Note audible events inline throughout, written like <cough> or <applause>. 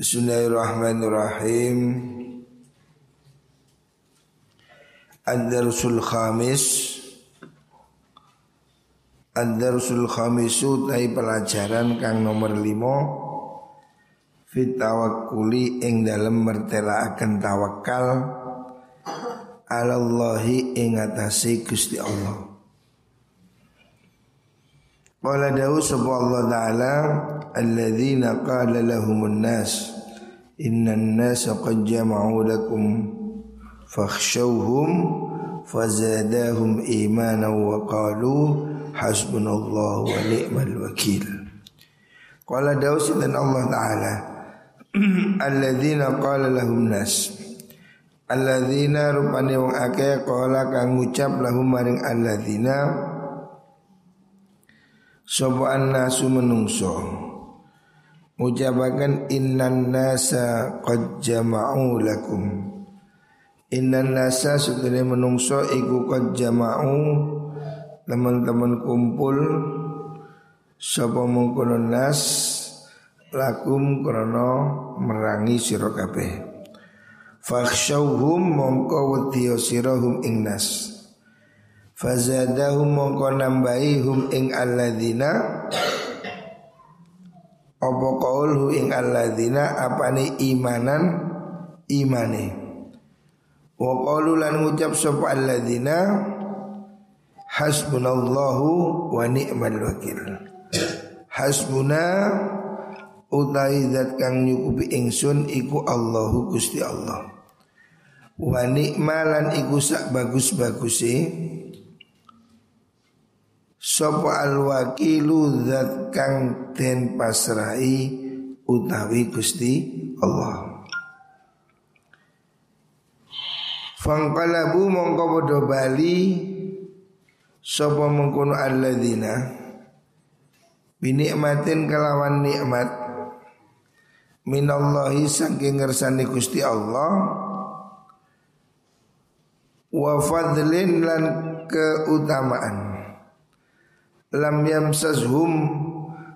Bismillahirrahmanirrahim. Ad-Darsul Khamis. Ad-Darsul Khamisu Tai pelajaran kang nomor limo Fit tawakkuli ing dalam mertela akan tawakal Alallahi ing atasi Gusti Allah Qala dawu sapa Allah taala alladzina qala lahumun nas innan nas qad jama'u lakum fakhshawhum fazadahum imanan wa qalu hasbunallahu wa ni'mal wakil Qala dawu dan Allah taala alladzina qala lahum nas alladzina rupane wong akeh qala kang ngucap lahum maring alladzina Sopo nasu menungso. Ucapakan innan nasa qad jama'u lakum. Innan nasa sebenarnya menungso iku qad jama'u. Teman-teman kumpul Sopo mengkono nas Lakum krono merangi siro kabeh. Fakhshawhum mongko wadiyo sirohum ing nas Fazadahum mongko nambahi hum ing alladzina. Apa qaulhu ing alladzina? Apane imanan? Imane. Wa qaulu lan ngucap sapa alladzina? Hasbunallahu wa ni'mal wakil. Hasbuna utai zat kang nyukupi ingsun iku Allahu Gusti Allah. Wa ni'malan iku sak bagus-baguse Sopo al wakilu zat kang den pasrai utawi Gusti Allah. Fangkalabu mongko bodo bali Sopo mengkono alladzina Binikmatin kelawan nikmat Minallahi saking ngersani Gusti Allah Wa fadlin lan keutamaan lam yamsashum.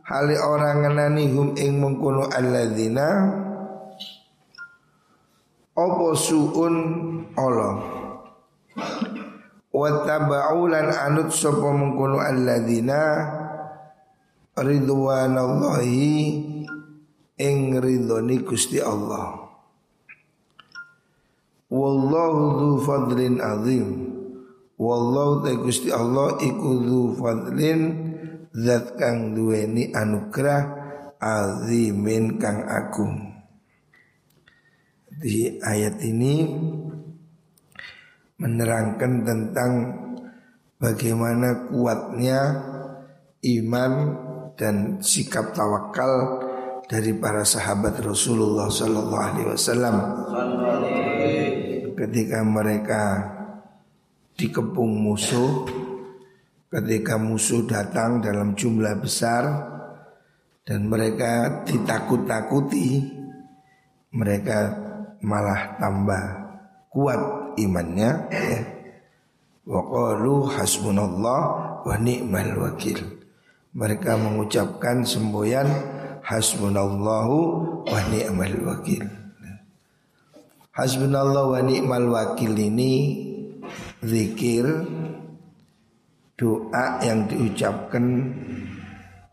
Hali orang ngenani hum ing mengkono alladzina. Opo suun? Allah. Wa tabaulan anut sapa mengkono alladzina. Ridwanallahi ing ridhoni Gusti Allah. Wallahu dzu fadlin azim Wallahu ta Gusti Allah iku dzu fadlin zat kang duweni anugerah azimin kang agung. Di ayat ini menerangkan tentang bagaimana kuatnya iman dan sikap tawakal dari para sahabat Rasulullah Sallallahu Alaihi Wasallam ketika mereka dikepung musuh ketika musuh datang dalam jumlah besar dan mereka ditakut-takuti mereka malah tambah kuat imannya ya. Wa qalu hasbunallah wa ni'mal wakil. Mereka mengucapkan semboyan hasbunallahu wa ni'mal wakil. Hasbunallah wa ni'mal wakil ini zikir doa yang diucapkan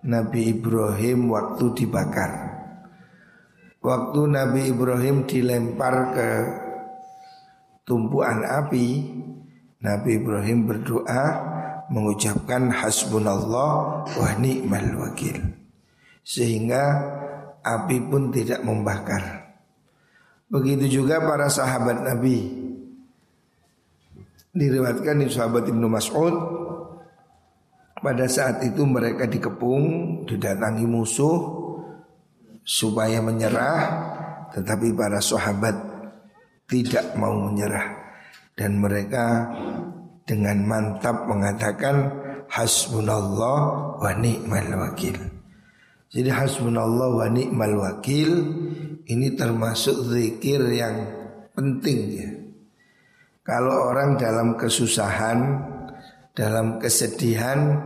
Nabi Ibrahim waktu dibakar. Waktu Nabi Ibrahim dilempar ke tumpuan api, Nabi Ibrahim berdoa mengucapkan hasbunallah wa ni'mal wakil. Sehingga api pun tidak membakar. Begitu juga para sahabat Nabi Diriwatkan di sahabat Ibnu Mas'ud pada saat itu mereka dikepung, didatangi musuh supaya menyerah, tetapi para sahabat tidak mau menyerah dan mereka dengan mantap mengatakan hasbunallah wa ni'mal wakil. Jadi hasbunallah wa ni'mal wakil ini termasuk zikir yang penting ya. Kalau orang dalam kesusahan, dalam kesedihan,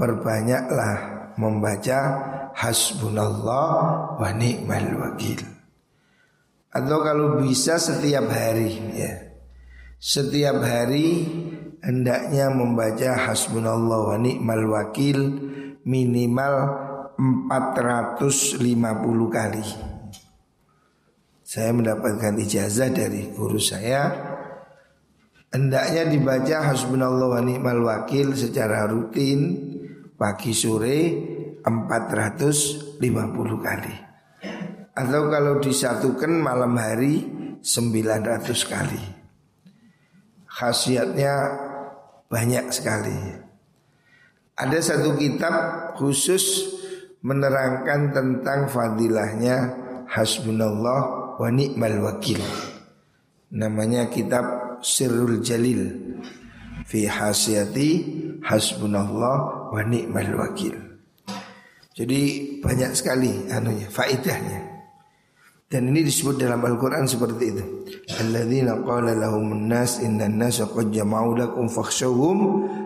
perbanyaklah membaca hasbunallah wa ni'mal wakil. Atau kalau bisa setiap hari ya. Setiap hari hendaknya membaca hasbunallah wa ni'mal wakil minimal 450 kali. Saya mendapatkan ijazah dari guru saya Hendaknya dibaca hasbunallah wa ni'mal wakil secara rutin Pagi sore 450 kali. Atau kalau disatukan malam hari 900 kali. Khasiatnya banyak sekali. Ada satu kitab khusus menerangkan tentang fadilahnya hasbunallah wa ni'mal wakil. Namanya kitab Sirrul Jalil fi hasiyati hasbunallah wa ni'mal wakil. Jadi banyak sekali anunya faidahnya. Dan ini disebut dalam Al-Quran seperti itu Alladzina qala lahum nas inna nasa qad jama'u lakum fakhshawhum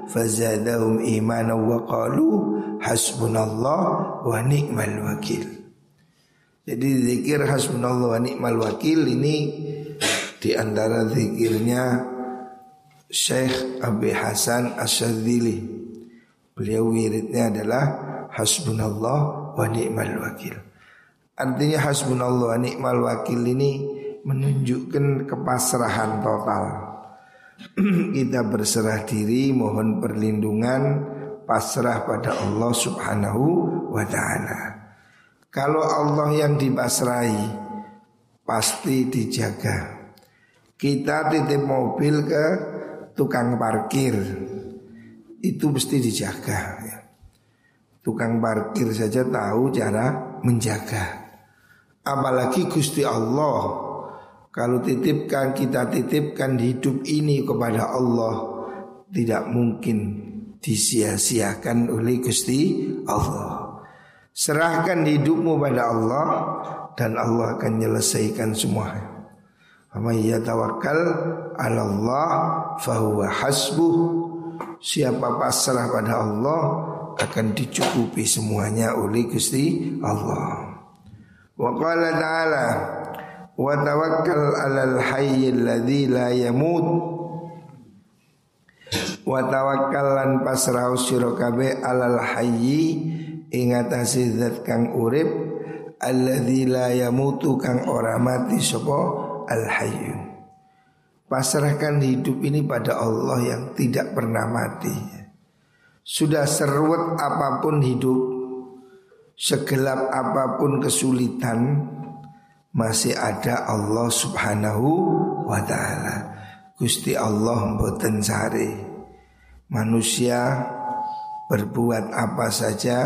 Fazadahum imana wa qalu hasbunallah wa ni'mal wakil Jadi zikir hasbunallah wa ni'mal wakil ini Di antara zikirnya Syekh Abi Hasan Asyadzili Beliau wiridnya adalah Hasbunallah wa ni'mal wakil Artinya hasbunallah nikmal wakil ini menunjukkan kepasrahan total. <clears throat> Kita berserah diri mohon perlindungan pasrah pada Allah Subhanahu wa taala. Kalau Allah yang dipasrahi pasti dijaga. Kita titip mobil ke tukang parkir itu mesti dijaga. Tukang parkir saja tahu cara menjaga. Apalagi Gusti Allah Kalau titipkan kita titipkan hidup ini kepada Allah Tidak mungkin disia-siakan oleh Gusti Allah Serahkan hidupmu pada Allah Dan Allah akan menyelesaikan semuanya Faman yatawakkal ala Allah fahuwa hasbuh Siapa pasrah pada Allah akan dicukupi semuanya oleh Gusti Allah. Wa qala ta'ala wa tawakkal 'alal hayyil ladzi la yamut wa tawakkalan pasrah sira kabeh 'alal hayyi ing atase zat kang urip alladzi la yamutu kang ora mati sapa al hayyu Pasrahkan hidup ini pada Allah yang tidak pernah mati. Sudah seruat apa pun hidup Segelap apa pun kesulitan Masih ada Allah subhanahu wa ta'ala. Gusti Allah mboten sari Manusia berbuat apa saja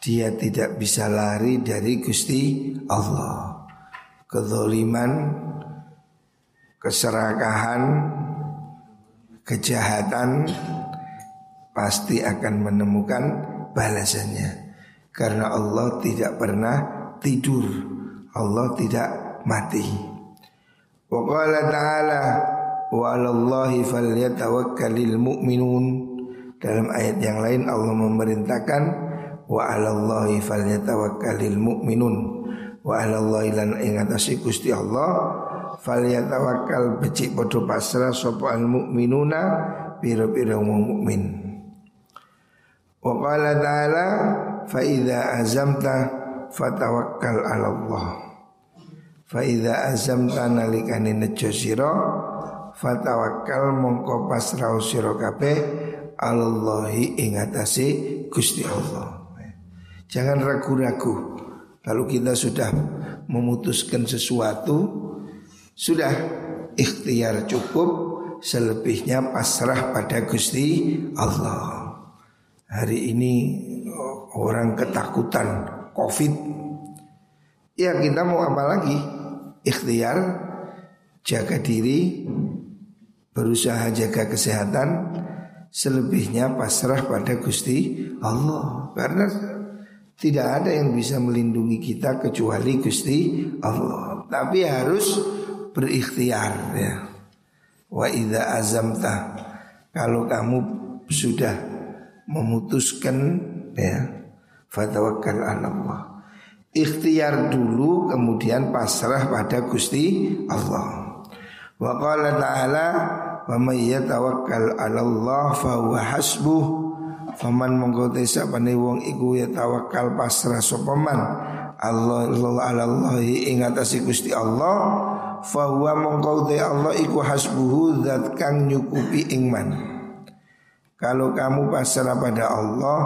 Dia tidak bisa lari dari Gusti Allah Kezoliman Keserakahan Kejahatan Pasti akan menemukan balasannya. Karena Allah tidak pernah tidur Allah tidak mati. Wa qala ta'ala Wa alallahi falyatawakkalil mu'minun. Dalam ayat yang lain Allah memerintahkan Wa alallahi falyatawakkalil mu'minun Wa alallahi lan ingatasi Gusti Allah Falyatawakkal becik podo pasrah Sopo al mu'minuna Biro-biro mu'min Wa qala ta'ala fa idza azamta fatawakkal 'ala Allah fa idza azamta nalikane nejo sira fatawakkal mongko pasrah sira kabeh Allahi ing atase Gusti Allah. Jangan ragu-ragu. Kalau kita sudah memutuskan sesuatu sudah ikhtiar cukup selebihnya pasrah pada Gusti Allah. Hari ini orang ketakutan COVID. Ya kita mau apa lagi? Ikhtiar, jaga diri, berusaha jaga kesehatan, selebihnya pasrah pada Gusti Allah. Karena tidak ada yang bisa melindungi kita kecuali Gusti Allah. Tapi harus berikhtiar ya. Wa idza azamta kalau kamu sudah memutuskan ya Fatawakkal ala Allah ikhtiar dulu kemudian pasrah pada Gusti Allah. Wa qala ta'ala wa may yatawakkal 'ala Allah fa huwa hasbuh. Faman mongko sapane wong iku ya tawakal pasrah sapa man Allah Allah Allah ing atase Gusti Allah fa huwa mongko Allah iku hasbuhu zat kang nyukupi ing man. Kalau kamu pasrah pada Allah,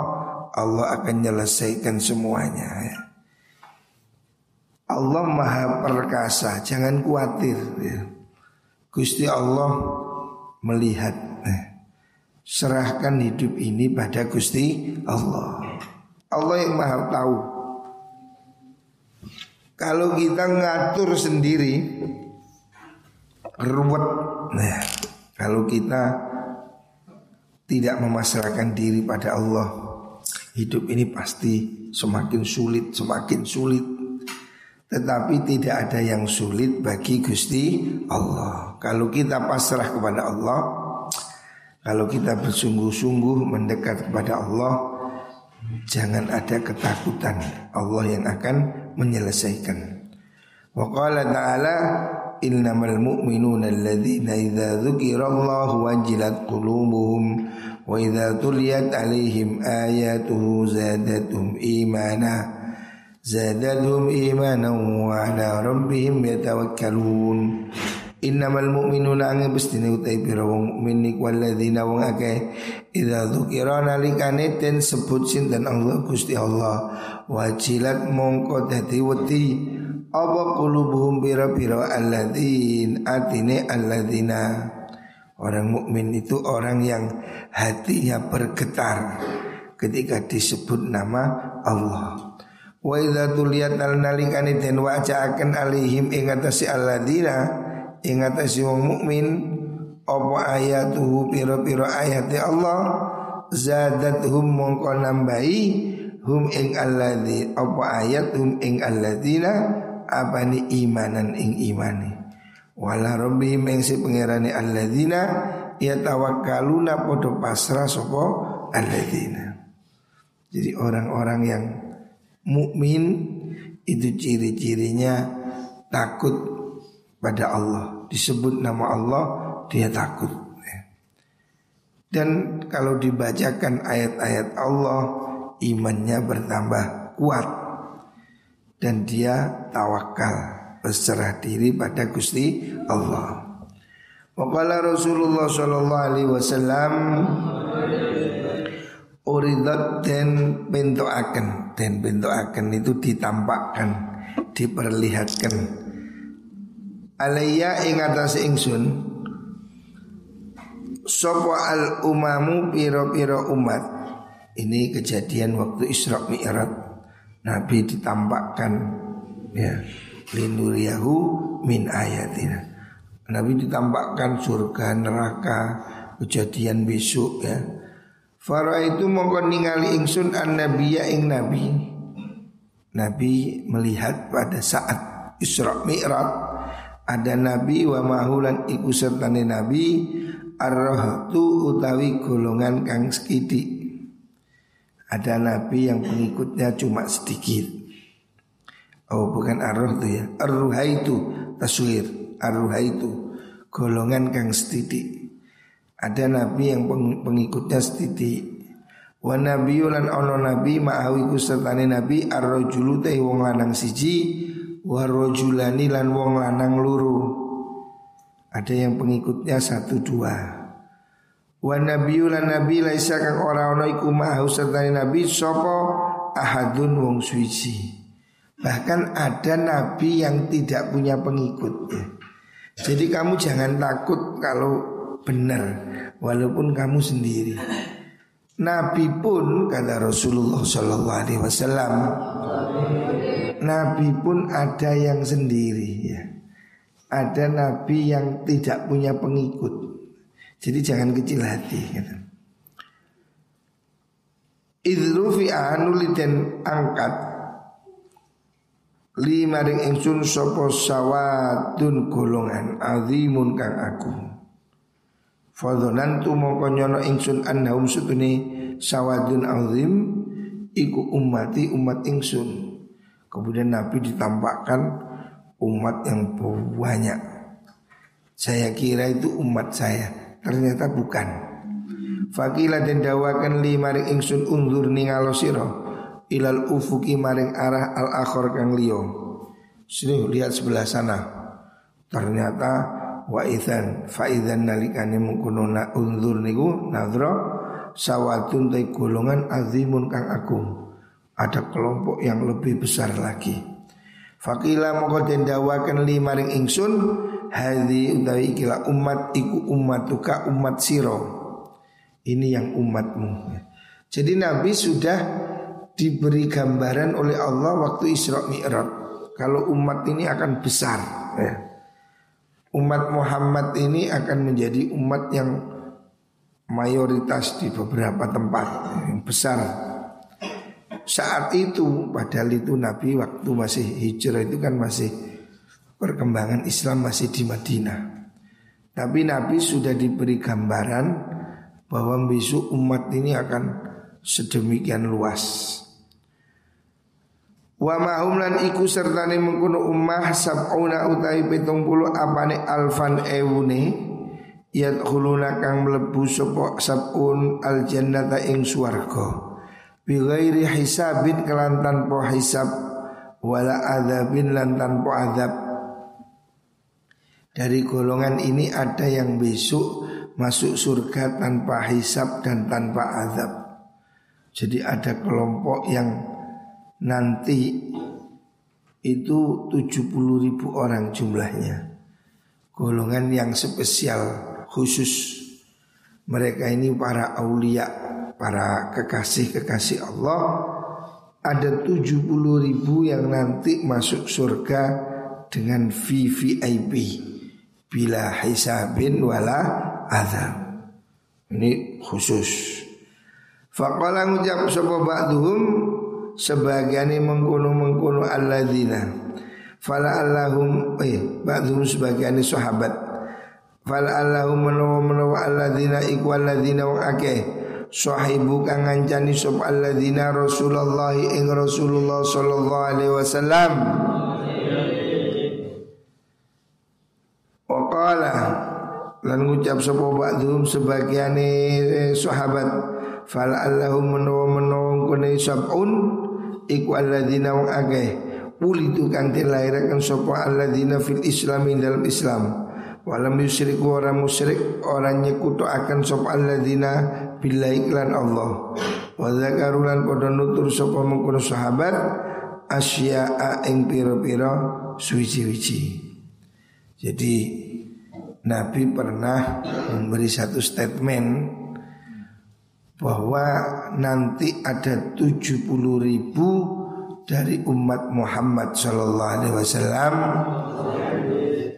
Allah akan menyelesaikan semuanya ya. Allah maha perkasa Jangan khawatir ya. Gusti Allah melihat Serahkan hidup ini pada Gusti Allah. Allah yang maha tahu. Kalau kita ngatur sendiri Ruwet. Nah, Kalau kita Tidak memasrahkan diri pada Allah Hidup ini pasti semakin sulit Semakin sulit. Tetapi tidak ada yang sulit bagi Gusti Allah. Kalau kita pasrah kepada Allah kalau kita bersungguh-sungguh mendekat kepada Allah Jangan ada ketakutan. Allah yang akan menyelesaikan. Wa qala ta'ala Innamal mu'minuna alladhina idha dhukirallahu wajilat qulubuhum Wa idha tuliyat alihim ayatuhu zadatum imana Zadatum imana wa ala rabbihim yatawakkalun. Innamal mu'minuna angin bestine utai pira wong mukmin nik walladzina wong akeh. Idza dzukira nalikane den sebut sinten Allah Gusti Allah. Wajilat mongko dadi wedi. Apa qulubuhum pira-pira alladzin atine alladzina orang mukmin itu orang yang hatinya bergetar ketika disebut nama Allah. Wa idza tuliyat al nalikani den waja'aken alihim ing atase alladzina ing atase wong mukmin apa ayatuhu pira-pira ayate Allah? Zadathum mongko nambahi hum ing alladzi apa ayat hum ing alladzina apani imanan ing imani. Wala rabbihim ing si pangerane alladzina ya tawakkaluna podo pasrah sapa alladzina jadi orang-orang yang mukmin itu ciri-cirinya takut pada Allah. Disebut nama Allah dia takut. Dan kalau dibacakan ayat-ayat Allah imannya bertambah kuat dan dia tawakal berserah diri pada Gusti Allah. Waqala Rasulullah sallallahu alaihi wasallam uridat dan bentukaken dan bentukaken itu ditampakkan diperlihatkan alayya ing atas ingsun sapa al umamu piro-piro umat? Ini kejadian waktu Isra Mi'raj. Nabi ditampakkan ya linuriyahu min ayatina. Nabi ditampakkan surga neraka kejadian besok ya. Fara itu mongko ningali ingsun an nabiya ing nabi. Nabi melihat pada saat Isra Mi'raj ada nabi wa mahulan iku sertane nabi arrohtu utawi golongan kang sekiti. Ada nabi yang pengikutnya cuma sedikit. Oh bukan arroh itu ya. Arruha itu taswir. Arruha itu golongan kang sedikit. Ada nabi yang pengikutnya setitik Wa nabi lan ono nabi ma'awi kusertane nabi ar-rajulu teh wong lanang siji wa rajulani lan wong lanang luru. Ada yang pengikutnya satu dua. Wa nabi lan nabi laisa kang ora ono iku ma'ahu sertane nabi sapa ahadun wong suci. Bahkan ada nabi yang tidak punya pengikut. Jadi kamu jangan takut kalau benar walaupun kamu sendiri. Nabi pun kata Rasulullah Shallallahu Alaihi Wasallam, Nabi pun ada yang sendiri ya. Ada Nabi yang tidak punya pengikut. Jadi jangan kecil hati. Idrufi anuliden angkat lima ring ingsun sopo sawadun golongan azimun kang aku. Fadhanantu mongko nyono ingsun annahum sutune sawadun azim iku ummati umat ingsun. Kemudian Nabi ditampakkan umat yang banyak. Saya kira itu umat saya, ternyata bukan. Fakila dan dawakan li maring ingsun undur ningalo siro ilal ufuki maring arah al akhor kang liyo. Sini lihat sebelah sana. Ternyata wa idzan fa idzan nalikane mengkono undur niku nadra sawatun te golongan azimun kang agung ada kelompok yang lebih besar lagi. Fakila moko den dawaken li maring ingsun hadhi utawi ikilah umat iku ummatuka umat siro. Ini yang umatmu. Jadi Nabi sudah diberi gambaran oleh Allah waktu Isra Mi'raj. Kalau umat ini akan besar ya. Umat Muhammad ini akan menjadi umat yang mayoritas di beberapa tempat yang besar saat itu padahal itu Nabi waktu masih hijrah itu kan masih perkembangan Islam masih di Madinah. Tapi Nabi sudah diberi gambaran bahwa besok umat ini akan sedemikian luas. Wa mahum lan iku sertane mengkono ummah sab'una utai pitung puluh apane alfan ewune yadkhuluna kang mlebu sapa sab'un al jannata ing swarga. Bighairi hisabin kelan tanpa hisab Wala adabin lan tanpa adab Dari golongan ini ada yang besok masuk surga tanpa hisab dan tanpa azab Jadi ada kelompok yang nanti itu 70 ribu orang jumlahnya Golongan yang spesial khusus Mereka ini para aulia para kekasih-kekasih Allah ada 70 ribu yang nanti masuk surga dengan VVIP bila hisabin wala azab. Ini khusus. Faqala ngucap sapa ba'duhum sebagian mengkono-mengkono alladzina. Fala allahum eh ba'duhum sebagian sahabat. Fala allahum menawa menawa alladzina iku alladzina wa akeh sahibu kang ngancani sop alladzina Rasulullah ing Rasulullah sallallahu alaihi wasallam Waqala lan ngucap sapa ba'dhum sebagiane sahabat fal allahum menawa menawa kene sabun iku alladzina wong akeh. Ulidu kang dilairaken sapa alladzina fil islam dalam Islam. Walam yusyriku orang musyrik Orang nyekutu akan sop alladzina Bila iklan Allah. Wa zakarulan podo nutur sopa mengkono sahabat Asya'a ing piro-piro Suwici-wici Jadi Nabi pernah memberi satu statement Bahwa nanti ada 70 ribu dari umat Muhammad Sallallahu Alaihi Wasallam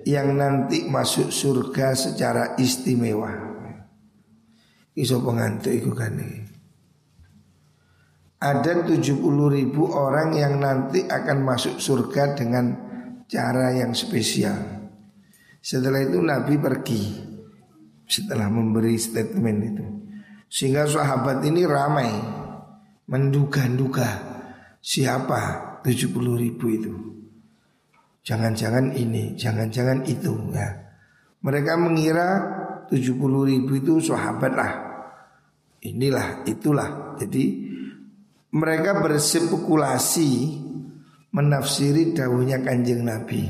yang nanti masuk surga secara istimewa. Iso pengantuk itu kan ini. Ada 70 ribu orang yang nanti akan masuk surga dengan cara yang spesial. Setelah itu Nabi pergi setelah memberi statement itu. Sehingga sahabat ini ramai menduga-duga siapa 70 ribu itu. Jangan-jangan ini, jangan-jangan itu ya. Mereka mengira 70 ribu itu sahabat lah. Inilah, itulah. Jadi mereka berspekulasi Menafsiri daunnya kanjeng Nabi.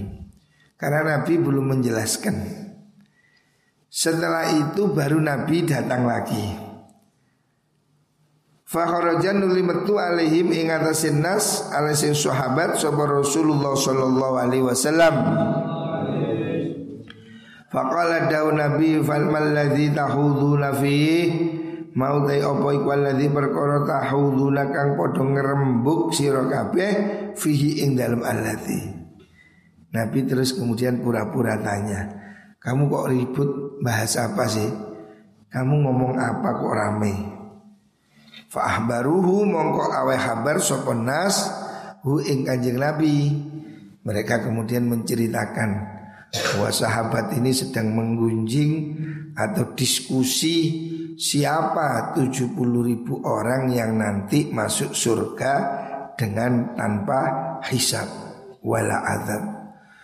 Karena Nabi belum menjelaskan. Setelah itu baru Nabi datang lagi Fakharajan nuli metu alaihim ing atasin nas alasin sahabat sapa Rasulullah sallallahu alaihi wasallam. Faqala dawu Nabi fal malladzi tahuduna fi mau tai apa iku alladzi perkara tahuduna kang padha ngrembug sira kabeh fihi ing dalem alladzi. Nabi terus kemudian pura-pura tanya, "Kamu kok ribut bahas apa sih? Kamu ngomong apa kok rame?" Fa'ahbaruhu mongko awe habar sopon nas hu ing kanjeng Nabi. Mereka kemudian menceritakan bahwa sahabat ini sedang menggunjing atau diskusi siapa 70 ribu orang yang nanti masuk surga dengan tanpa hisab wala adab.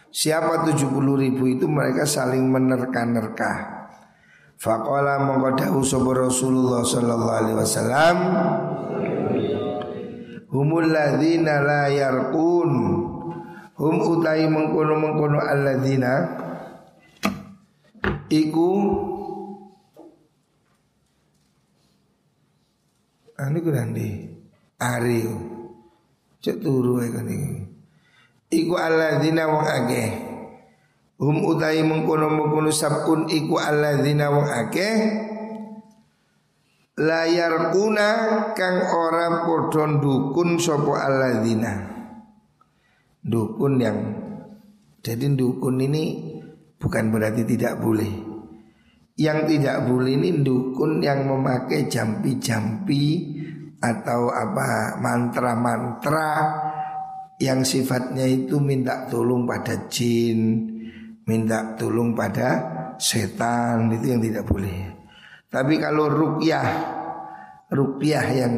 Siapa 70 ribu itu mereka saling menerka-nerka. Faqala mengkodahu sopa Rasulullah sallallahu alaihi wasallam Humul ladzina la yarqun. Hum utai mengkono-mengkono alladzina Iku Ani ku nandi Ari Cek turu Iku alladzina wong akeh Hum utai mengkono mengkono sabun iku alladzina wong akeh. Layar kuna kang ora podon dukun sopo alladzina. Dukun yang jadi dukun ini bukan berarti tidak boleh. Yang tidak boleh ini dukun yang memakai jampi-jampi atau apa mantra-mantra yang sifatnya itu minta tolong pada jin minta tolong pada setan itu yang tidak boleh. Tapi kalau rukyah, rukyah yang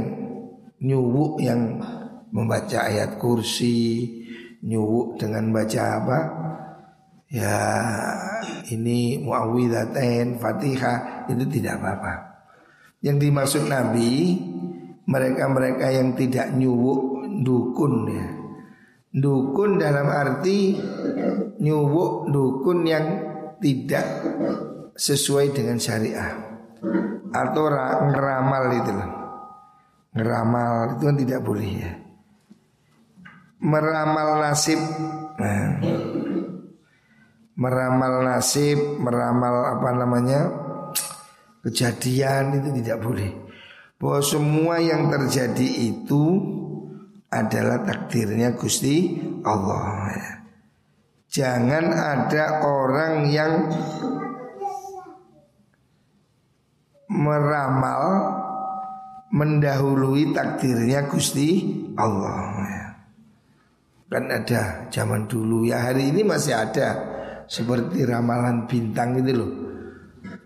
nyuwuk yang membaca ayat kursi, nyuwuk dengan baca apa? Ya ini muawwidzatain, Fatihah itu tidak apa-apa. Yang dimaksud Nabi mereka-mereka yang tidak nyuwuk dukun ya. Dukun dalam arti nyuwuk dukun yang tidak sesuai dengan syariah atau ngeramal itu loh. Ngeramal itu kan tidak boleh ya. Meramal nasib nah. Meramal nasib, meramal apa namanya Kejadian itu tidak boleh Bahwa semua yang terjadi itu adalah takdirnya Gusti Allah. Jangan ada orang yang meramal mendahului takdirnya Gusti Allah. Kan ada zaman dulu ya hari ini masih ada seperti ramalan bintang itu loh.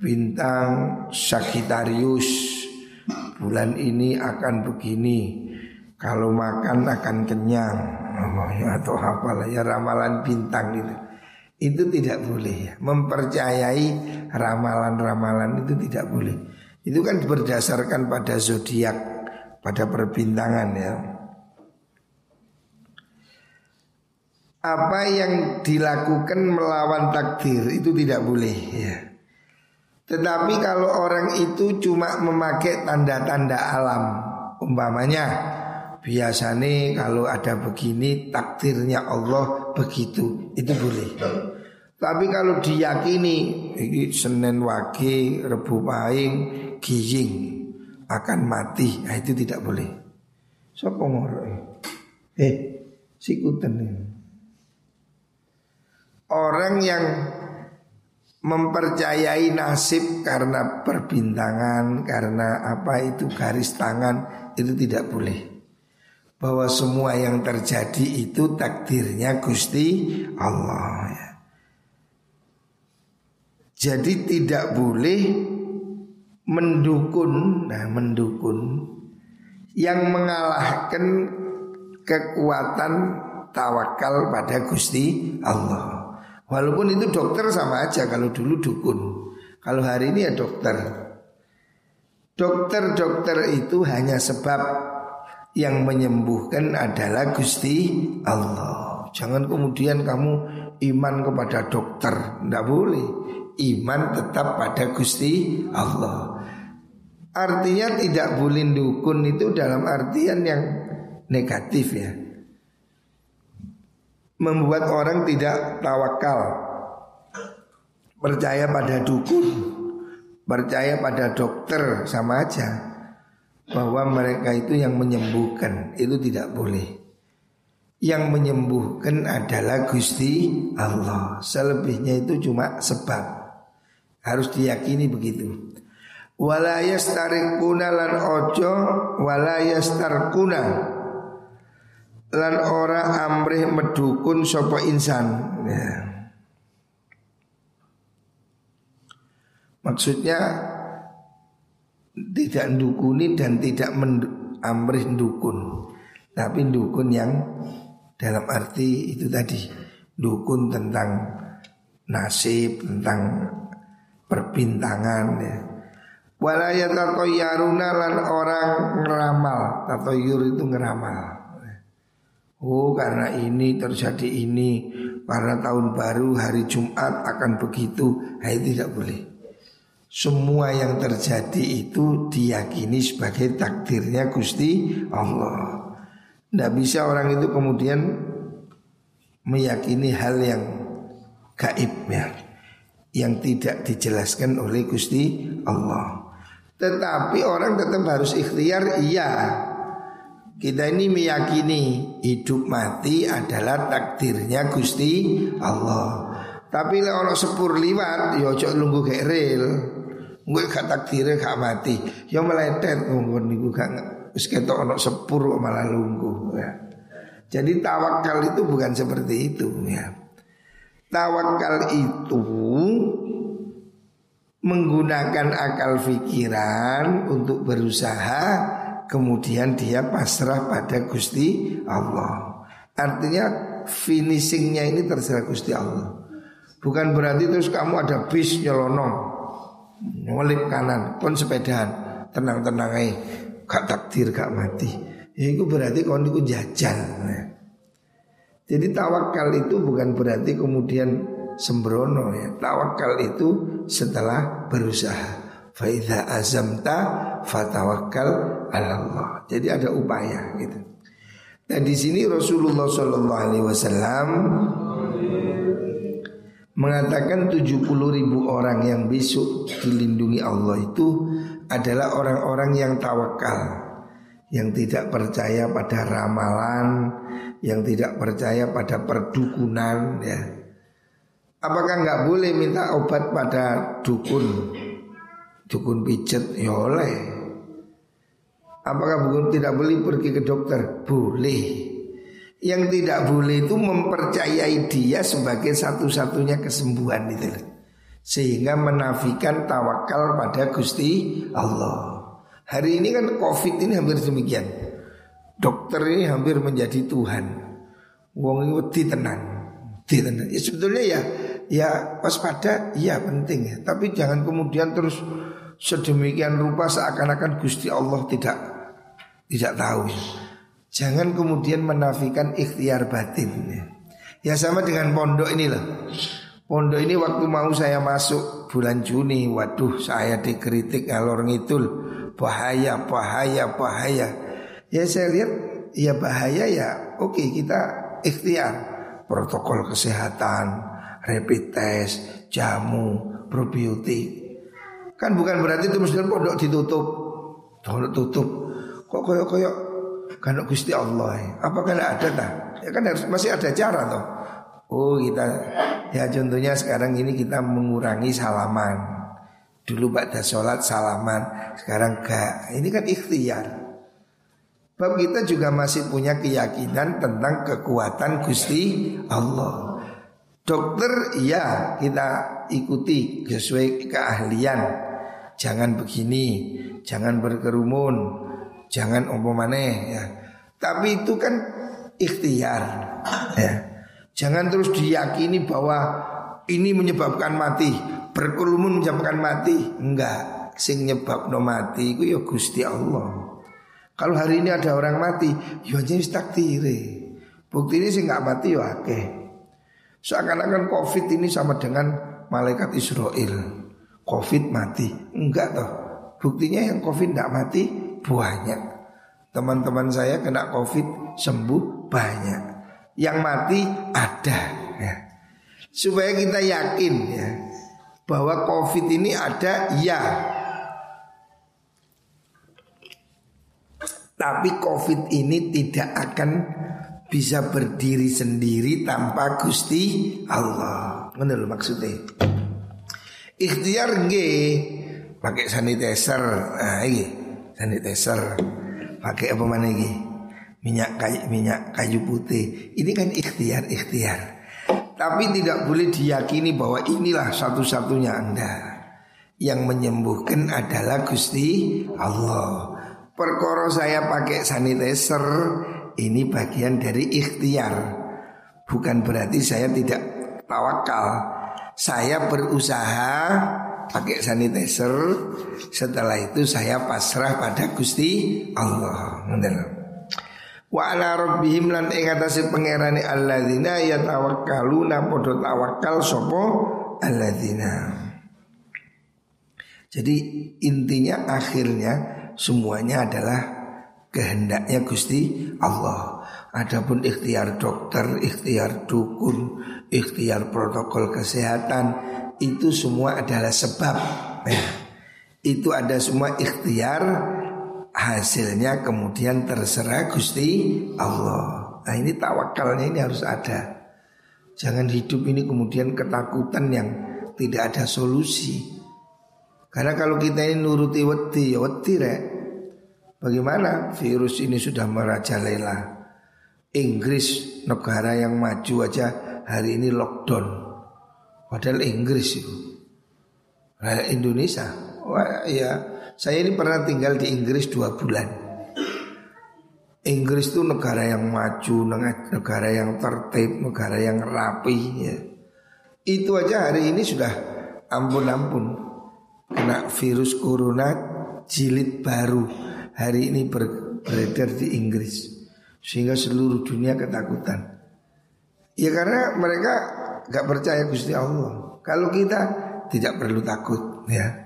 Bintang Sagittarius bulan ini akan begini. Kalau makan akan kenyang. Ya, atau apalah ya ramalan bintang itu itu tidak boleh ya. Mempercayai ramalan-ramalan itu tidak boleh. Itu kan berdasarkan pada zodiak pada perbintangan ya. Apa yang dilakukan melawan takdir itu tidak boleh ya. Tetapi kalau orang itu cuma memakai tanda-tanda alam umpamanya Biasanya kalau ada begini takdirnya Allah begitu. Itu boleh. Tapi kalau diyakini ini Senin Wage, Rebu Pahing, Giying Akan mati. Nah, Itu tidak boleh. Siapa ngorok Eh, sikutan Orang yang mempercayai nasib karena perbintangan, karena apa itu garis tangan itu tidak boleh bahwa semua yang terjadi itu takdirnya Gusti Allah ya. Jadi tidak boleh mendukun, nah mendukun yang mengalahkan kekuatan tawakal pada Gusti Allah. Walaupun itu dokter sama aja kalau dulu dukun. Kalau hari ini ya dokter. Dokter-dokter itu hanya sebab yang menyembuhkan adalah Gusti Allah. Jangan kemudian kamu iman kepada dokter, tidak boleh. Iman tetap pada Gusti Allah. Artinya tidak boleh dukun itu dalam artian yang negatif ya. Membuat orang tidak tawakal. Percaya pada dukun, percaya pada dokter sama aja bahwa mereka itu yang menyembuhkan itu tidak boleh. Yang menyembuhkan adalah Gusti Allah. Selebihnya itu cuma sebab. Harus diyakini begitu. Walayas tarikuna lan ojo walayas tarkuna lan ora amrih medukun sopo insan. Ya. Maksudnya tidak dukuni dan tidak amrih dukun tapi dukun yang dalam arti itu tadi dukun tentang nasib, tentang perbintangan ya. Walayat atau yaruna lan orang ngeramal atau yur itu ngeramal. Oh karena ini terjadi ini Karena tahun baru hari Jumat akan begitu itu tidak boleh Semua yang terjadi itu diyakini sebagai takdirnya Gusti Allah Tidak bisa orang itu kemudian meyakini hal yang gaib ya Yang tidak dijelaskan oleh Gusti Allah Tetapi orang tetap harus ikhtiar iya kita ini meyakini hidup mati adalah takdirnya Gusti Allah. Tapi ono sepur liwat ya ojo nunggu gak rel. Gue gak takdirnya gak mati. Ya meletet nggon niku gak wis ketok ono sepur malah lungguh ya. Jadi tawakal itu bukan seperti itu ya. Tawakal itu menggunakan akal pikiran untuk berusaha kemudian dia pasrah pada Gusti Allah. Artinya finishingnya ini terserah Gusti Allah. Bukan berarti terus kamu ada bis nyelonong, nyelip kanan, pun sepedaan, tenang-tenang aja, gak takdir gak mati. Ya itu berarti kau niku jajan. Nah. Jadi tawakal itu bukan berarti kemudian sembrono ya. Tawakal itu setelah berusaha. Faida azamta fatawakkal Allah. Jadi ada upaya gitu. Dan di sini Rasulullah Wasallam mengatakan 70 ribu orang yang besok dilindungi Allah itu adalah orang-orang yang tawakal, yang tidak percaya pada ramalan, yang tidak percaya pada perdukunan, ya. Apakah nggak boleh minta obat pada dukun? dukun pijet ya oleh. Apakah bukan tidak boleh pergi ke dokter? Boleh. Yang tidak boleh itu mempercayai dia sebagai satu-satunya kesembuhan itu. Sehingga menafikan tawakal pada Gusti Allah. Hari ini kan Covid ini hampir demikian. Dokter ini hampir menjadi Tuhan. Wong ini tenang. tenang. Ya sebetulnya ya ya waspada iya penting ya. Tapi jangan kemudian terus sedemikian rupa seakan-akan Gusti Allah tidak tidak tahu. Jangan kemudian menafikan ikhtiar batin. Ya, sama dengan pondok ini loh. Pondok ini waktu mau saya masuk bulan Juni, waduh saya dikritik ngalor ngidul, bahaya, bahaya, bahaya. Ya saya lihat ya bahaya ya, oke kita ikhtiar protokol kesehatan, rapid test, jamu, probiotik. Kan bukan berarti itu muslim pondok ditutup. Pondok tutup. Kok koyok kan Gusti Allah. Apakah ada tak? Ya kan harus masih ada cara toh. Oh kita ya contohnya sekarang ini kita mengurangi salaman. Dulu pada sholat salaman, sekarang gak. Ini kan ikhtiar. Bab kita juga masih punya keyakinan tentang kekuatan Gusti Allah. Dokter ya kita ikuti sesuai keahlian. Jangan begini, jangan berkerumun, jangan umpamane ya. Tapi itu kan ikhtiar ya. Jangan terus diyakini bahwa ini menyebabkan mati, berkerumun menyebabkan mati. Enggak, sing nyebab no mati itu ya Gusti Allah. Kalau hari ini ada orang mati, ya jenis takdire. Bukti ini sih nggak mati ya oke. Seakan-akan COVID ini sama dengan malaikat Israel Covid mati Enggak toh Buktinya yang Covid tidak mati banyak Teman-teman saya kena Covid sembuh banyak Yang mati ada ya. Supaya kita yakin ya Bahwa Covid ini ada ya Tapi Covid ini tidak akan bisa berdiri sendiri tanpa Gusti Allah. Lho maksudnya. Ikhtiar nggih pakai sanitizer. Nah sanitizer. Pakai apa mana iki? Minyak kayu minyak kayu putih. Ini kan ikhtiar ikhtiar. Tapi tidak boleh diyakini bahwa inilah satu-satunya Anda. Yang menyembuhkan adalah Gusti Allah. Perkara saya pakai sanitizer ini bagian dari ikhtiar. Bukan berarti saya tidak tawakal. Saya berusaha pakai sanitizer. Setelah itu saya pasrah pada Gusti Allah. Wa ala rabbihim lan ing atase pangerane alladzina yatawakkaluna padha tawakal sapa alladzina. Jadi intinya akhirnya semuanya adalah kehendaknya Gusti Allah. Adapun ikhtiar dokter, ikhtiar dukun, ikhtiar protokol kesehatan itu semua adalah sebab. Ya. Itu ada semua ikhtiar hasilnya kemudian terserah Gusti Allah. Nah ini tawakalnya ini harus ada. Jangan hidup ini kemudian ketakutan yang tidak ada solusi. Karena kalau kita ini nuruti wedi ya wedi rek. Bagaimana virus ini sudah merajalela. Inggris negara yang maju aja hari ini lockdown. Padahal Inggris itu. Indonesia. Wah, ya saya ini pernah tinggal di Inggris dua bulan. Inggris itu negara yang maju, negara yang tertib, negara yang rapi. Ya. Itu aja hari ini sudah ampun-ampun kena virus corona jilid baru hari ini ber, beredar di Inggris sehingga seluruh dunia ketakutan. Ya karena mereka gak percaya Gusti Allah. Kalau kita tidak perlu takut ya.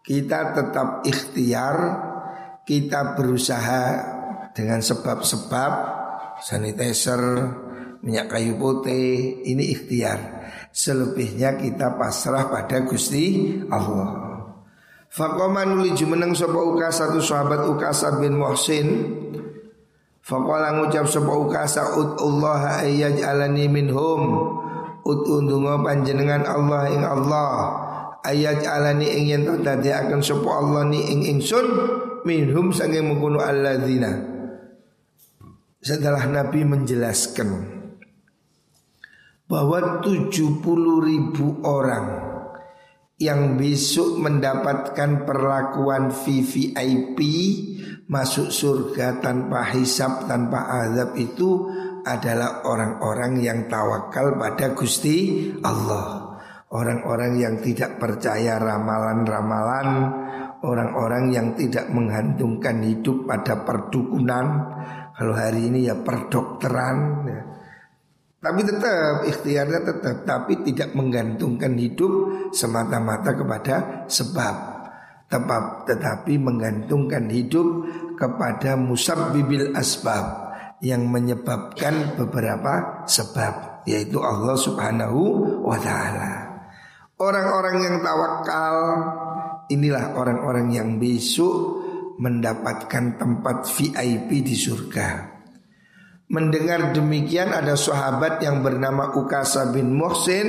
Kita tetap ikhtiar, kita berusaha dengan sebab-sebab sanitizer, minyak kayu putih, ini ikhtiar. Selebihnya kita pasrah pada Gusti Allah. Faqama nuli jumeneng sapa Ukasa satu sahabat Ukasa bin Muhsin Faqala ngucap sapa Ukasa Allah ayyaj'alani minhum Ut undunga panjenengan Allah ing Allah. Ayat alani ing yen dadi akan sapa Allah ni ing ingsun minhum sange mengkono alladzina. Setelah Nabi menjelaskan bahwa 70 ribu orang yang besok mendapatkan perlakuan VVIP masuk surga tanpa hisap tanpa azab itu adalah orang-orang yang tawakal pada Gusti Allah. Orang-orang yang tidak percaya ramalan-ramalan, orang-orang yang tidak menggantungkan hidup pada perdukunan. Kalau hari ini ya perdokteran, ya. Tapi tetap ikhtiarnya tetap Tapi tidak menggantungkan hidup semata-mata kepada sebab Tetap, Tetapi menggantungkan hidup kepada musabbibil asbab Yang menyebabkan beberapa sebab Yaitu Allah subhanahu wa ta'ala. Orang-orang yang tawakal Inilah orang-orang yang besok mendapatkan tempat VIP di surga. Mendengar demikian ada sahabat yang bernama Ukasa bin Muhsin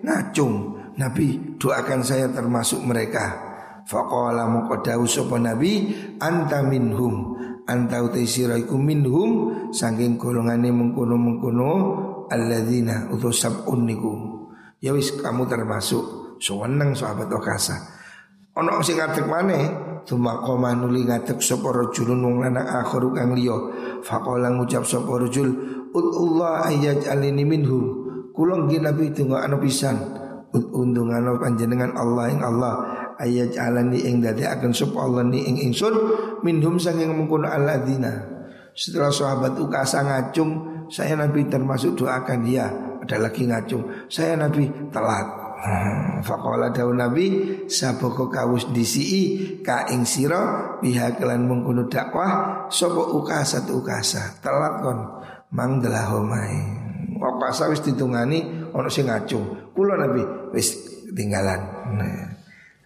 ngacung Nabi doakan saya termasuk mereka. Faqala muqadawu sopa Nabi Anta minhum Anta utaisiraiku minhum Sangking golongane mengkono-mengkono Alladzina utusab uniku Ya wis kamu termasuk Sewenang sahabat Ukasa Ono sing ngadek mana Tuma koma nuli ngadek sopa rojulun wong lanang akhiru kang liyo Faqala ngucap sapa rajul Udullah ayyaj'alini minhu Kula nggih Nabi tunggu ana pisan. Undungano panjenengan Allah ing Allah ayyaj'alani ing dadi akan sapa Allah ni ing ingsun minhum saking mengkono alladzina. Setelah sahabat ukasa ngacung saya Nabi termasuk doakan dia ada lagi ngacung. Saya Nabi telat. <laughs> Fakola daun Nabi Saboko kawus disi ka ing siro Biha kelan mengkuno dakwah Sopo ukasa tu ukasa Telat kon. Mang delah homai Wakasa wis ditungani Ono sing ngacung. Kulo Nabi wis tinggalan. Nah.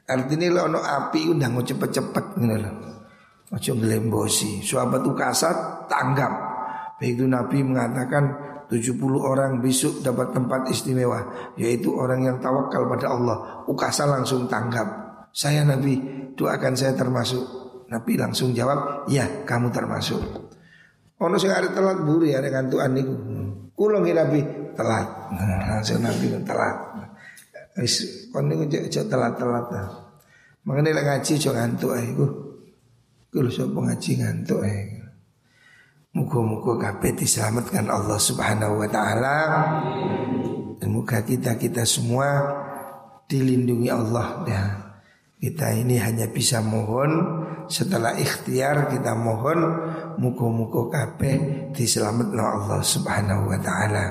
Artinya lo ono api undang cepet-cepet Gitu loh Ojo ngelembosi Sahabat ukasa tanggap. Begitu Nabi mengatakan 70 orang besok dapat tempat istimewa Yaitu orang yang tawakal pada Allah. Ukasa langsung tanggap. Saya Nabi doakan saya termasuk. Nabi langsung jawab Ya kamu termasuk. Ono sing arep telat buri arek kantuan niku. Kula nggih Nabi telat. Langsung Nabi telat. Wis kon niku telat-telat. Makanya lek ngaji aja ngantuk ae iku. Kulo sapa ngaji ngantuk ae. Muka-muka kabeh diselamatkan Allah Subhanahu wa taala. Dan muka kita-kita semua dilindungi Allah ya. Kita ini hanya bisa mohon setelah ikhtiar kita mohon muka-muka kabeh diselamatkan Allah Subhanahu wa taala.